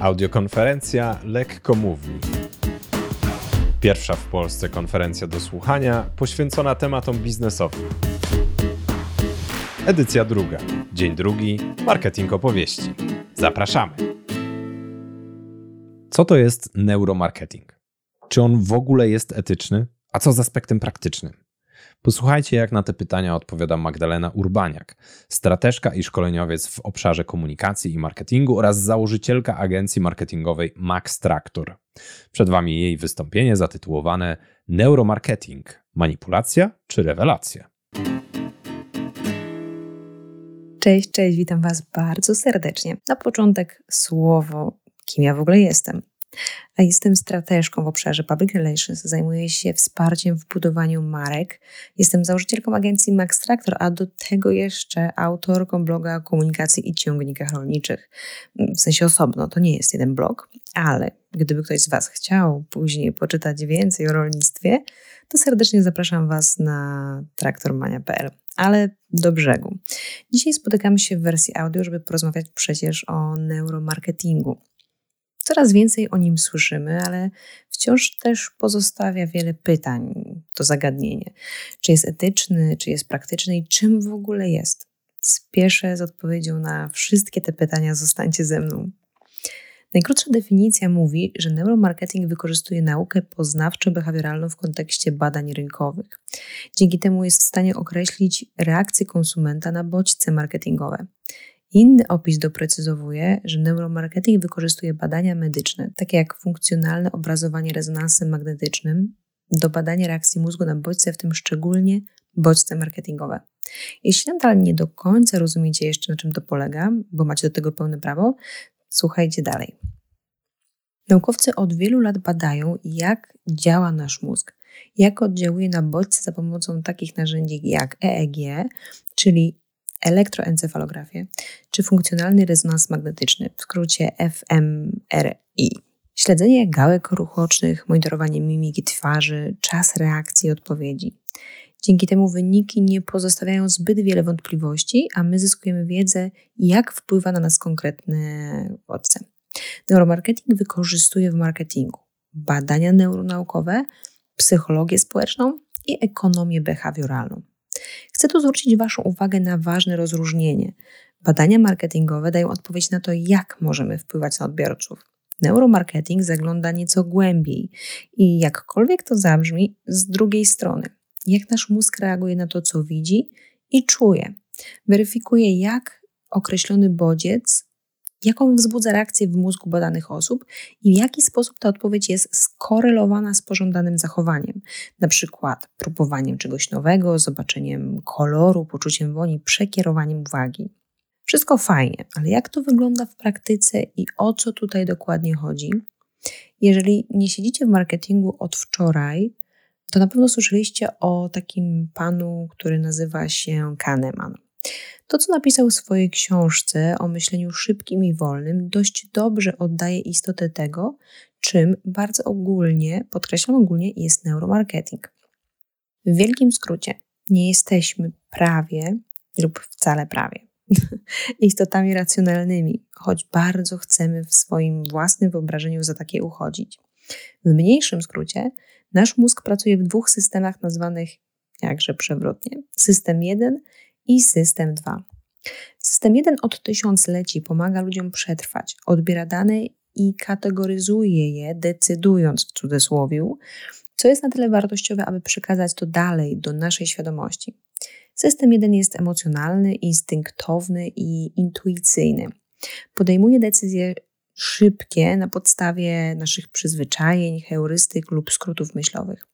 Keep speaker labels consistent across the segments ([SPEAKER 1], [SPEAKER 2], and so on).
[SPEAKER 1] Audiokonferencja Lekko Mówi. Pierwsza w Polsce konferencja do słuchania poświęcona tematom biznesowym. Edycja druga. Dzień drugi. Marketing opowieści. Zapraszamy. Co to jest neuromarketing? Czy on w ogóle jest etyczny? A co z aspektem praktycznym? Posłuchajcie, jak na te pytania odpowiada Magdalena Urbaniak, strateżka i szkoleniowiec w obszarze komunikacji i marketingu oraz założycielka agencji marketingowej Max Tractor. Przed Wami jej wystąpienie zatytułowane Neuromarketing manipulacja czy rewelacja?
[SPEAKER 2] Cześć, cześć, witam Was bardzo serdecznie. Na początek słowo, kim ja w ogóle jestem a jestem strateżką w obszarze Public Relations. Zajmuję się wsparciem w budowaniu marek. Jestem założycielką agencji Max Tractor, a do tego jeszcze autorką bloga o komunikacji i ciągnikach rolniczych. W sensie osobno, to nie jest jeden blog, ale gdyby ktoś z Was chciał później poczytać więcej o rolnictwie, to serdecznie zapraszam Was na traktormania.pl ale do brzegu. Dzisiaj spotykamy się w wersji audio, żeby porozmawiać przecież o neuromarketingu. Coraz więcej o nim słyszymy, ale wciąż też pozostawia wiele pytań to zagadnienie. Czy jest etyczny, czy jest praktyczny i czym w ogóle jest? Spieszę z odpowiedzią na wszystkie te pytania, zostańcie ze mną. Najkrótsza definicja mówi, że neuromarketing wykorzystuje naukę poznawczo-behawioralną w kontekście badań rynkowych. Dzięki temu jest w stanie określić reakcję konsumenta na bodźce marketingowe. Inny opis doprecyzowuje, że neuromarketing wykorzystuje badania medyczne, takie jak funkcjonalne obrazowanie rezonansem magnetycznym, do badania reakcji mózgu na bodźce, w tym szczególnie bodźce marketingowe. Jeśli nadal nie do końca rozumiecie jeszcze, na czym to polega, bo macie do tego pełne prawo, słuchajcie dalej. Naukowcy od wielu lat badają, jak działa nasz mózg, jak oddziałuje na bodźce za pomocą takich narzędzi jak EEG, czyli elektroencefalografię czy funkcjonalny rezonans magnetyczny, w skrócie fMRI. Śledzenie gałek ruchocznych, monitorowanie mimiki twarzy, czas reakcji i odpowiedzi. Dzięki temu wyniki nie pozostawiają zbyt wiele wątpliwości, a my zyskujemy wiedzę, jak wpływa na nas konkretne bodźce. Neuromarketing wykorzystuje w marketingu badania neuronaukowe, psychologię społeczną i ekonomię behawioralną. Chcę tu zwrócić Waszą uwagę na ważne rozróżnienie. Badania marketingowe dają odpowiedź na to, jak możemy wpływać na odbiorców. Neuromarketing zagląda nieco głębiej i jakkolwiek to zabrzmi, z drugiej strony, jak nasz mózg reaguje na to, co widzi i czuje. Weryfikuje, jak określony bodziec jaką wzbudza reakcję w mózgu badanych osób i w jaki sposób ta odpowiedź jest skorelowana z pożądanym zachowaniem, na przykład próbowaniem czegoś nowego, zobaczeniem koloru, poczuciem woni, przekierowaniem uwagi. Wszystko fajnie, ale jak to wygląda w praktyce i o co tutaj dokładnie chodzi? Jeżeli nie siedzicie w marketingu od wczoraj, to na pewno słyszeliście o takim panu, który nazywa się Kahneman. To, co napisał w swojej książce o myśleniu szybkim i wolnym, dość dobrze oddaje istotę tego, czym bardzo ogólnie, podkreślam ogólnie, jest neuromarketing. W wielkim skrócie, nie jesteśmy prawie lub wcale prawie istotami racjonalnymi, choć bardzo chcemy w swoim własnym wyobrażeniu za takie uchodzić. W mniejszym skrócie, nasz mózg pracuje w dwóch systemach nazwanych jakże przewrotnie. System 1 i system 2. System 1 od tysiącleci pomaga ludziom przetrwać, odbiera dane i kategoryzuje je, decydując w cudzysłowie, co jest na tyle wartościowe, aby przekazać to dalej do naszej świadomości. System 1 jest emocjonalny, instynktowny i intuicyjny. Podejmuje decyzje szybkie na podstawie naszych przyzwyczajeń, heurystyk lub skrótów myślowych.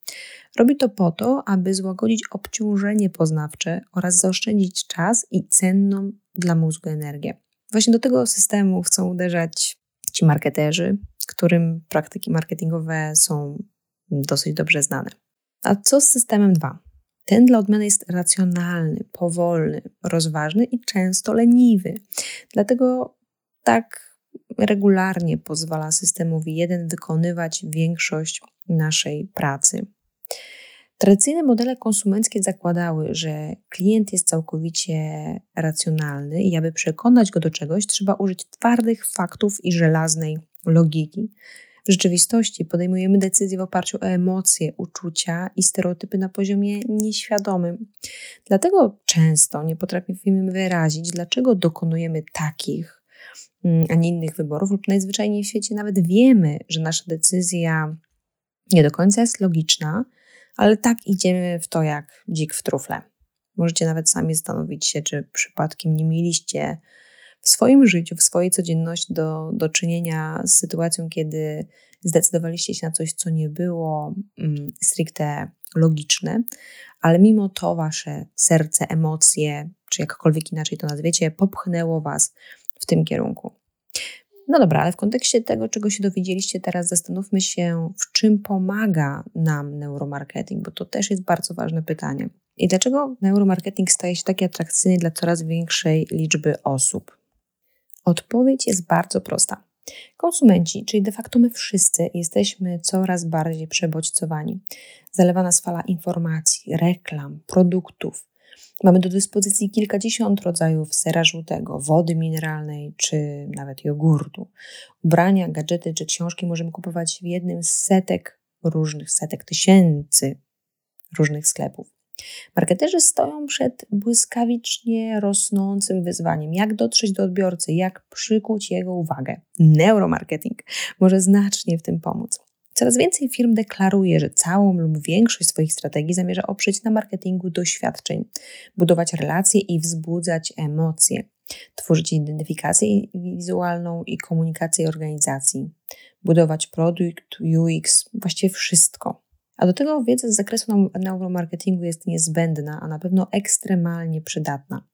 [SPEAKER 2] Robi to po to, aby złagodzić obciążenie poznawcze oraz zaoszczędzić czas i cenną dla mózgu energię. Właśnie do tego systemu chcą uderzać ci marketerzy, którym praktyki marketingowe są dosyć dobrze znane. A co z systemem 2? Ten dla odmiany jest racjonalny, powolny, rozważny i często leniwy. Dlatego tak regularnie pozwala systemowi jeden wykonywać większość naszej pracy. Tradycyjne modele konsumenckie zakładały, że klient jest całkowicie racjonalny i aby przekonać go do czegoś, trzeba użyć twardych faktów i żelaznej logiki. W rzeczywistości podejmujemy decyzje w oparciu o emocje, uczucia i stereotypy na poziomie nieświadomym. Dlatego często nie potrafimy wyrazić, dlaczego dokonujemy takich, mm, a nie innych wyborów, lub najzwyczajniej w świecie nawet wiemy, że nasza decyzja nie do końca jest logiczna, ale tak idziemy w to jak dzik w trufle. Możecie nawet sami zastanowić się, czy przypadkiem nie mieliście w swoim życiu, w swojej codzienności do, do czynienia z sytuacją, kiedy zdecydowaliście się na coś, co nie było mm, stricte logiczne, ale mimo to wasze serce, emocje, czy jakkolwiek inaczej to nazwiecie, popchnęło was w tym kierunku. No dobra, ale w kontekście tego, czego się dowiedzieliście teraz, zastanówmy się, w czym pomaga nam neuromarketing, bo to też jest bardzo ważne pytanie. I dlaczego neuromarketing staje się taki atrakcyjny dla coraz większej liczby osób? Odpowiedź jest bardzo prosta. Konsumenci, czyli de facto my wszyscy, jesteśmy coraz bardziej przebodźcowani. Zalewa nas fala informacji, reklam, produktów. Mamy do dyspozycji kilkadziesiąt rodzajów sera żółtego, wody mineralnej czy nawet jogurtu. Ubrania, gadżety czy książki możemy kupować w jednym z setek różnych, setek tysięcy różnych sklepów. Marketerzy stoją przed błyskawicznie rosnącym wyzwaniem, jak dotrzeć do odbiorcy, jak przykuć jego uwagę. Neuromarketing może znacznie w tym pomóc. Coraz więcej firm deklaruje, że całą lub większość swoich strategii zamierza oprzeć na marketingu doświadczeń, budować relacje i wzbudzać emocje, tworzyć identyfikację wizualną i komunikację organizacji, budować produkt, UX, właściwie wszystko. A do tego wiedza z zakresu neuromarketingu jest niezbędna, a na pewno ekstremalnie przydatna.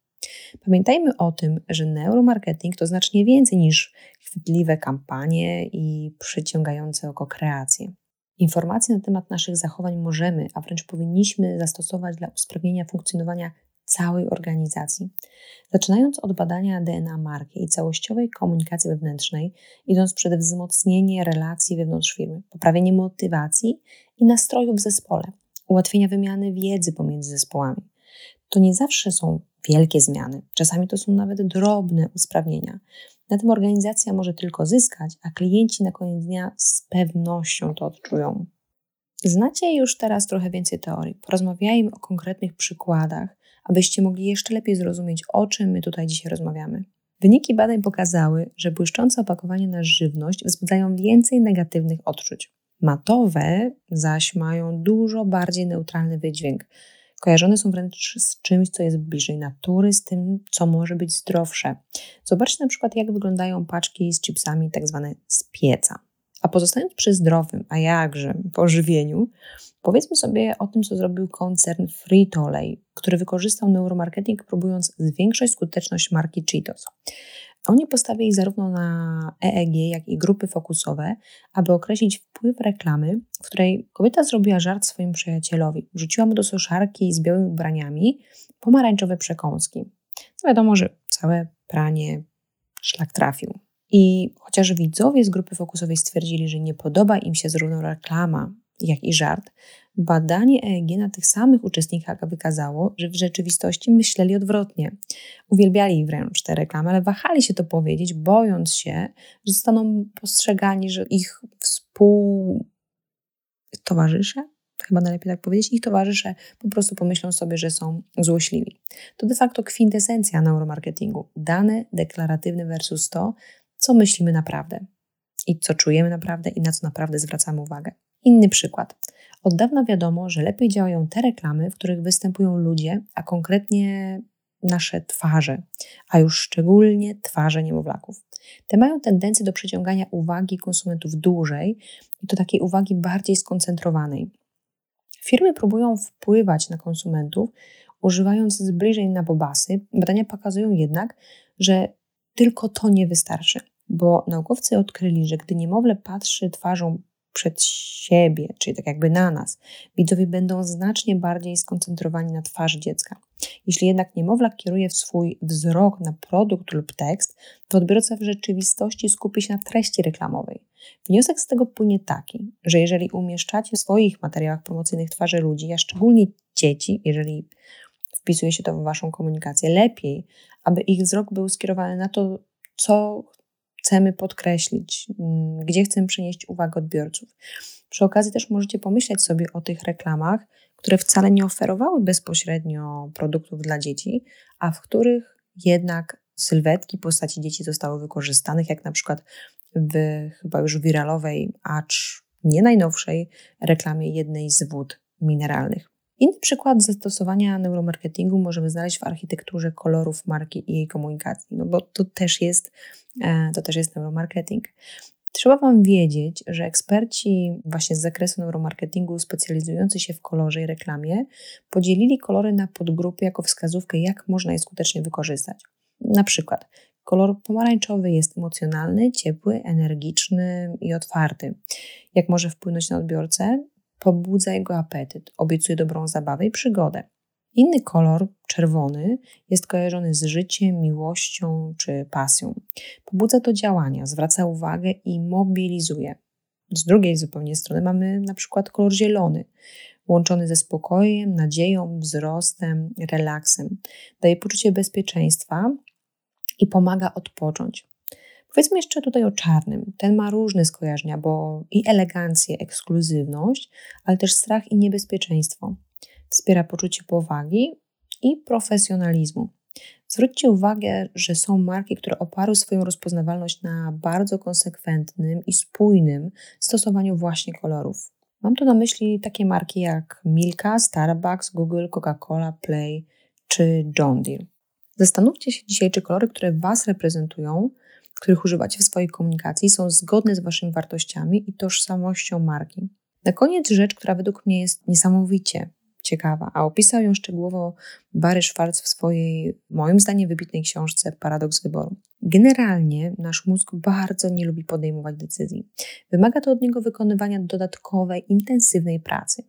[SPEAKER 2] Pamiętajmy o tym, że neuromarketing to znacznie więcej niż chwytliwe kampanie i przyciągające oko kreacje. Informacje na temat naszych zachowań możemy, a wręcz powinniśmy zastosować dla usprawnienia funkcjonowania całej organizacji. Zaczynając od badania DNA marki i całościowej komunikacji wewnętrznej, idąc przed wzmocnienie relacji wewnątrz firmy, poprawienie motywacji i nastroju w zespole, ułatwienia wymiany wiedzy pomiędzy zespołami. To nie zawsze są wielkie zmiany, czasami to są nawet drobne usprawnienia. Na tym organizacja może tylko zyskać, a klienci na koniec dnia z pewnością to odczują. Znacie już teraz trochę więcej teorii. Porozmawiajmy o konkretnych przykładach, abyście mogli jeszcze lepiej zrozumieć, o czym my tutaj dzisiaj rozmawiamy. Wyniki badań pokazały, że błyszczące opakowania na żywność wzbudzają więcej negatywnych odczuć. Matowe zaś mają dużo bardziej neutralny wydźwięk. Kojarzone są wręcz z czymś, co jest bliżej natury, z tym, co może być zdrowsze. Zobaczcie na przykład, jak wyglądają paczki z chipsami, tak zwane z pieca. A pozostając przy zdrowym, a jakże pożywieniu, powiedzmy sobie o tym, co zrobił koncern Frito-Lay, który wykorzystał neuromarketing, próbując zwiększyć skuteczność marki Cheetos. Oni postawili zarówno na EEG, jak i grupy fokusowe, aby określić wpływ reklamy, w której kobieta zrobiła żart swoim przyjacielowi. Wrzuciła mu do suszarki z białymi ubraniami pomarańczowe przekąski. No wiadomo, że całe pranie szlak trafił. I chociaż widzowie z grupy fokusowej stwierdzili, że nie podoba im się zarówno reklama, jak i żart, badanie EEG na tych samych uczestnikach wykazało, że w rzeczywistości myśleli odwrotnie. Uwielbiali wręcz te reklamy, ale wahali się to powiedzieć, bojąc się, że zostaną postrzegani, że ich współtowarzysze, chyba najlepiej tak powiedzieć, ich towarzysze po prostu pomyślą sobie, że są złośliwi. To de facto kwintesencja neuromarketingu. Dane deklaratywne versus to, co myślimy naprawdę i co czujemy naprawdę i na co naprawdę zwracamy uwagę. Inny przykład. Od dawna wiadomo, że lepiej działają te reklamy, w których występują ludzie, a konkretnie nasze twarze, a już szczególnie twarze niemowlaków. Te mają tendencję do przyciągania uwagi konsumentów dłużej i to takiej uwagi bardziej skoncentrowanej. Firmy próbują wpływać na konsumentów, używając zbliżeń na bobasy. Badania pokazują jednak, że tylko to nie wystarczy bo naukowcy odkryli, że gdy niemowlę patrzy twarzą przed siebie, czyli tak jakby na nas, widzowie będą znacznie bardziej skoncentrowani na twarzy dziecka. Jeśli jednak niemowla kieruje swój wzrok na produkt lub tekst, to odbiorca w rzeczywistości skupi się na treści reklamowej. Wniosek z tego płynie taki, że jeżeli umieszczacie w swoich materiałach promocyjnych twarzy ludzi, a szczególnie dzieci, jeżeli wpisuje się to w Waszą komunikację, lepiej, aby ich wzrok był skierowany na to, co chcemy podkreślić, mm, gdzie chcemy przenieść uwagę odbiorców. Przy okazji też możecie pomyśleć sobie o tych reklamach, które wcale nie oferowały bezpośrednio produktów dla dzieci, a w których jednak sylwetki postaci dzieci zostały wykorzystane, jak na przykład w chyba już wiralowej, acz nie najnowszej reklamie jednej z wód mineralnych. Inny przykład zastosowania neuromarketingu możemy znaleźć w architekturze kolorów marki i jej komunikacji, no bo to też jest, e, to też jest neuromarketing. Trzeba Wam wiedzieć, że eksperci właśnie z zakresu neuromarketingu specjalizujący się w kolorze i reklamie podzielili kolory na podgrupy jako wskazówkę, jak można je skutecznie wykorzystać. Na przykład kolor pomarańczowy jest emocjonalny, ciepły, energiczny i otwarty. Jak może wpłynąć na odbiorcę? Pobudza jego apetyt, obiecuje dobrą zabawę i przygodę. Inny kolor, czerwony, jest kojarzony z życiem, miłością czy pasją. Pobudza do działania, zwraca uwagę i mobilizuje. Z drugiej zupełnie strony mamy na przykład kolor zielony, łączony ze spokojem, nadzieją, wzrostem, relaksem. Daje poczucie bezpieczeństwa i pomaga odpocząć. Powiedzmy jeszcze tutaj o czarnym. Ten ma różne skojarzenia, bo i elegancję, ekskluzywność, ale też strach i niebezpieczeństwo wspiera poczucie powagi i profesjonalizmu. Zwróćcie uwagę, że są marki, które oparły swoją rozpoznawalność na bardzo konsekwentnym i spójnym stosowaniu właśnie kolorów. Mam tu na myśli takie marki jak Milka, Starbucks, Google, Coca-Cola, Play czy John Deere. Zastanówcie się dzisiaj, czy kolory, które Was reprezentują, których używacie w swojej komunikacji, są zgodne z Waszymi wartościami i tożsamością marki. Na koniec rzecz, która według mnie jest niesamowicie ciekawa, a opisał ją szczegółowo Barry Schwartz w swojej, moim zdaniem, wybitnej książce Paradoks wyboru. Generalnie nasz mózg bardzo nie lubi podejmować decyzji. Wymaga to od niego wykonywania dodatkowej, intensywnej pracy.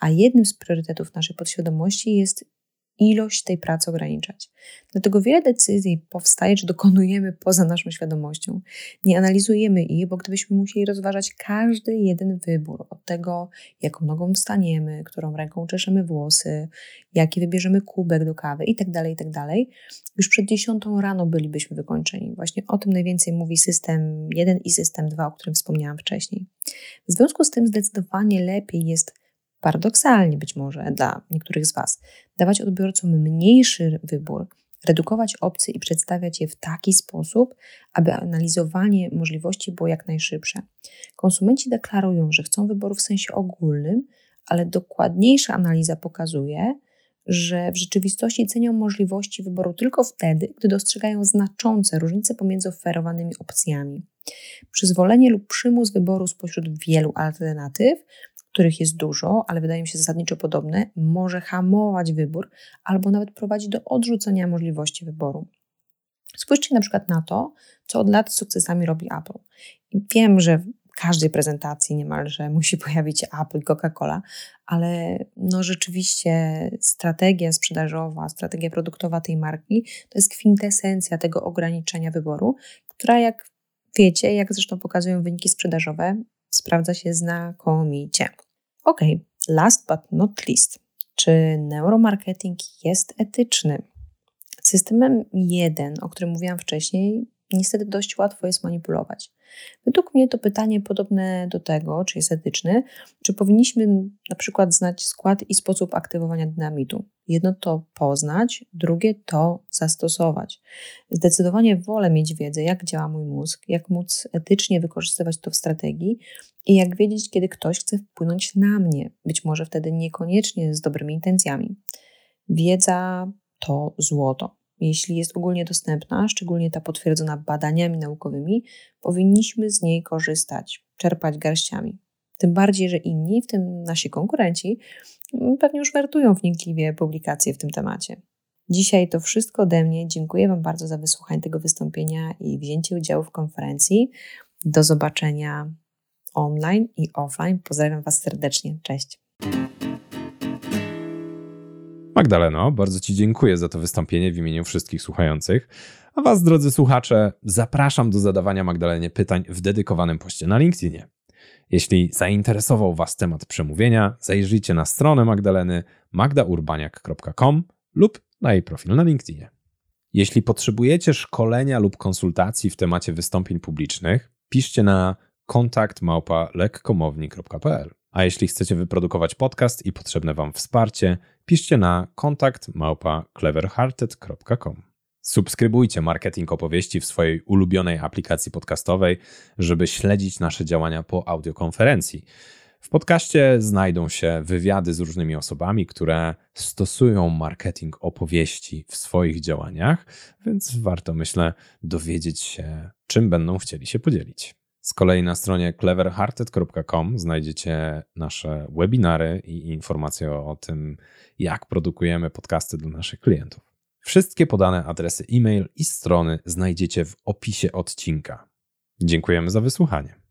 [SPEAKER 2] A jednym z priorytetów naszej podświadomości jest ilość tej pracy ograniczać. Dlatego wiele decyzji powstaje, czy dokonujemy poza naszą świadomością. Nie analizujemy ich, bo gdybyśmy musieli rozważać każdy jeden wybór, od tego, jaką nogą wstaniemy, którą ręką czeszemy włosy, jaki wybierzemy kubek do kawy itd., tak itd., tak już przed dziesiątą rano bylibyśmy wykończeni. Właśnie o tym najwięcej mówi system 1 i system 2, o którym wspomniałam wcześniej. W związku z tym zdecydowanie lepiej jest paradoksalnie być może dla niektórych z Was, dawać odbiorcom mniejszy wybór, redukować opcje i przedstawiać je w taki sposób, aby analizowanie możliwości było jak najszybsze. Konsumenci deklarują, że chcą wyboru w sensie ogólnym, ale dokładniejsza analiza pokazuje, że w rzeczywistości cenią możliwości wyboru tylko wtedy, gdy dostrzegają znaczące różnice pomiędzy oferowanymi opcjami. Przyzwolenie lub przymus wyboru spośród wielu alternatyw których jest dużo, ale wydają się zasadniczo podobne, może hamować wybór albo nawet prowadzić do odrzucenia możliwości wyboru. Spójrzcie na przykład na to, co od lat z sukcesami robi Apple. Wiem, że w każdej prezentacji niemalże musi pojawić się Apple, Coca-Cola, ale no rzeczywiście strategia sprzedażowa, strategia produktowa tej marki to jest kwintesencja tego ograniczenia wyboru, która jak wiecie, jak zresztą pokazują wyniki sprzedażowe, sprawdza się znakomicie. Ok, last but not least. Czy neuromarketing jest etyczny? Systemem jeden, o którym mówiłam wcześniej, niestety dość łatwo jest manipulować. Według mnie to pytanie podobne do tego, czy jest etyczny, czy powinniśmy na przykład znać skład i sposób aktywowania dynamitu. Jedno to poznać, drugie to zastosować. Zdecydowanie wolę mieć wiedzę, jak działa mój mózg, jak móc etycznie wykorzystywać to w strategii i jak wiedzieć, kiedy ktoś chce wpłynąć na mnie, być może wtedy niekoniecznie z dobrymi intencjami. Wiedza to złoto. Jeśli jest ogólnie dostępna, szczególnie ta potwierdzona badaniami naukowymi, powinniśmy z niej korzystać, czerpać garściami. Tym bardziej, że inni, w tym nasi konkurenci, pewnie już wertują wnikliwie publikacje w tym temacie. Dzisiaj to wszystko ode mnie. Dziękuję Wam bardzo za wysłuchanie tego wystąpienia i wzięcie udziału w konferencji. Do zobaczenia online i offline. Pozdrawiam Was serdecznie. Cześć.
[SPEAKER 1] Magdaleno, bardzo Ci dziękuję za to wystąpienie w imieniu wszystkich słuchających. A Was, drodzy słuchacze, zapraszam do zadawania Magdalenie pytań w dedykowanym poście na LinkedInie. Jeśli zainteresował Was temat przemówienia, zajrzyjcie na stronę Magdaleny magdaurbaniak.com lub na jej profil na LinkedInie. Jeśli potrzebujecie szkolenia lub konsultacji w temacie wystąpień publicznych, piszcie na kontakt lekkomowni.pl. A jeśli chcecie wyprodukować podcast i potrzebne Wam wsparcie, piszcie na kontakt cleverhearted.com. Subskrybujcie marketing opowieści w swojej ulubionej aplikacji podcastowej, żeby śledzić nasze działania po audiokonferencji. W podcaście znajdą się wywiady z różnymi osobami, które stosują marketing opowieści w swoich działaniach, więc warto, myślę, dowiedzieć się, czym będą chcieli się podzielić. Z kolei na stronie cleverhearted.com znajdziecie nasze webinary i informacje o tym, jak produkujemy podcasty dla naszych klientów. Wszystkie podane adresy e-mail i strony znajdziecie w opisie odcinka. Dziękujemy za wysłuchanie.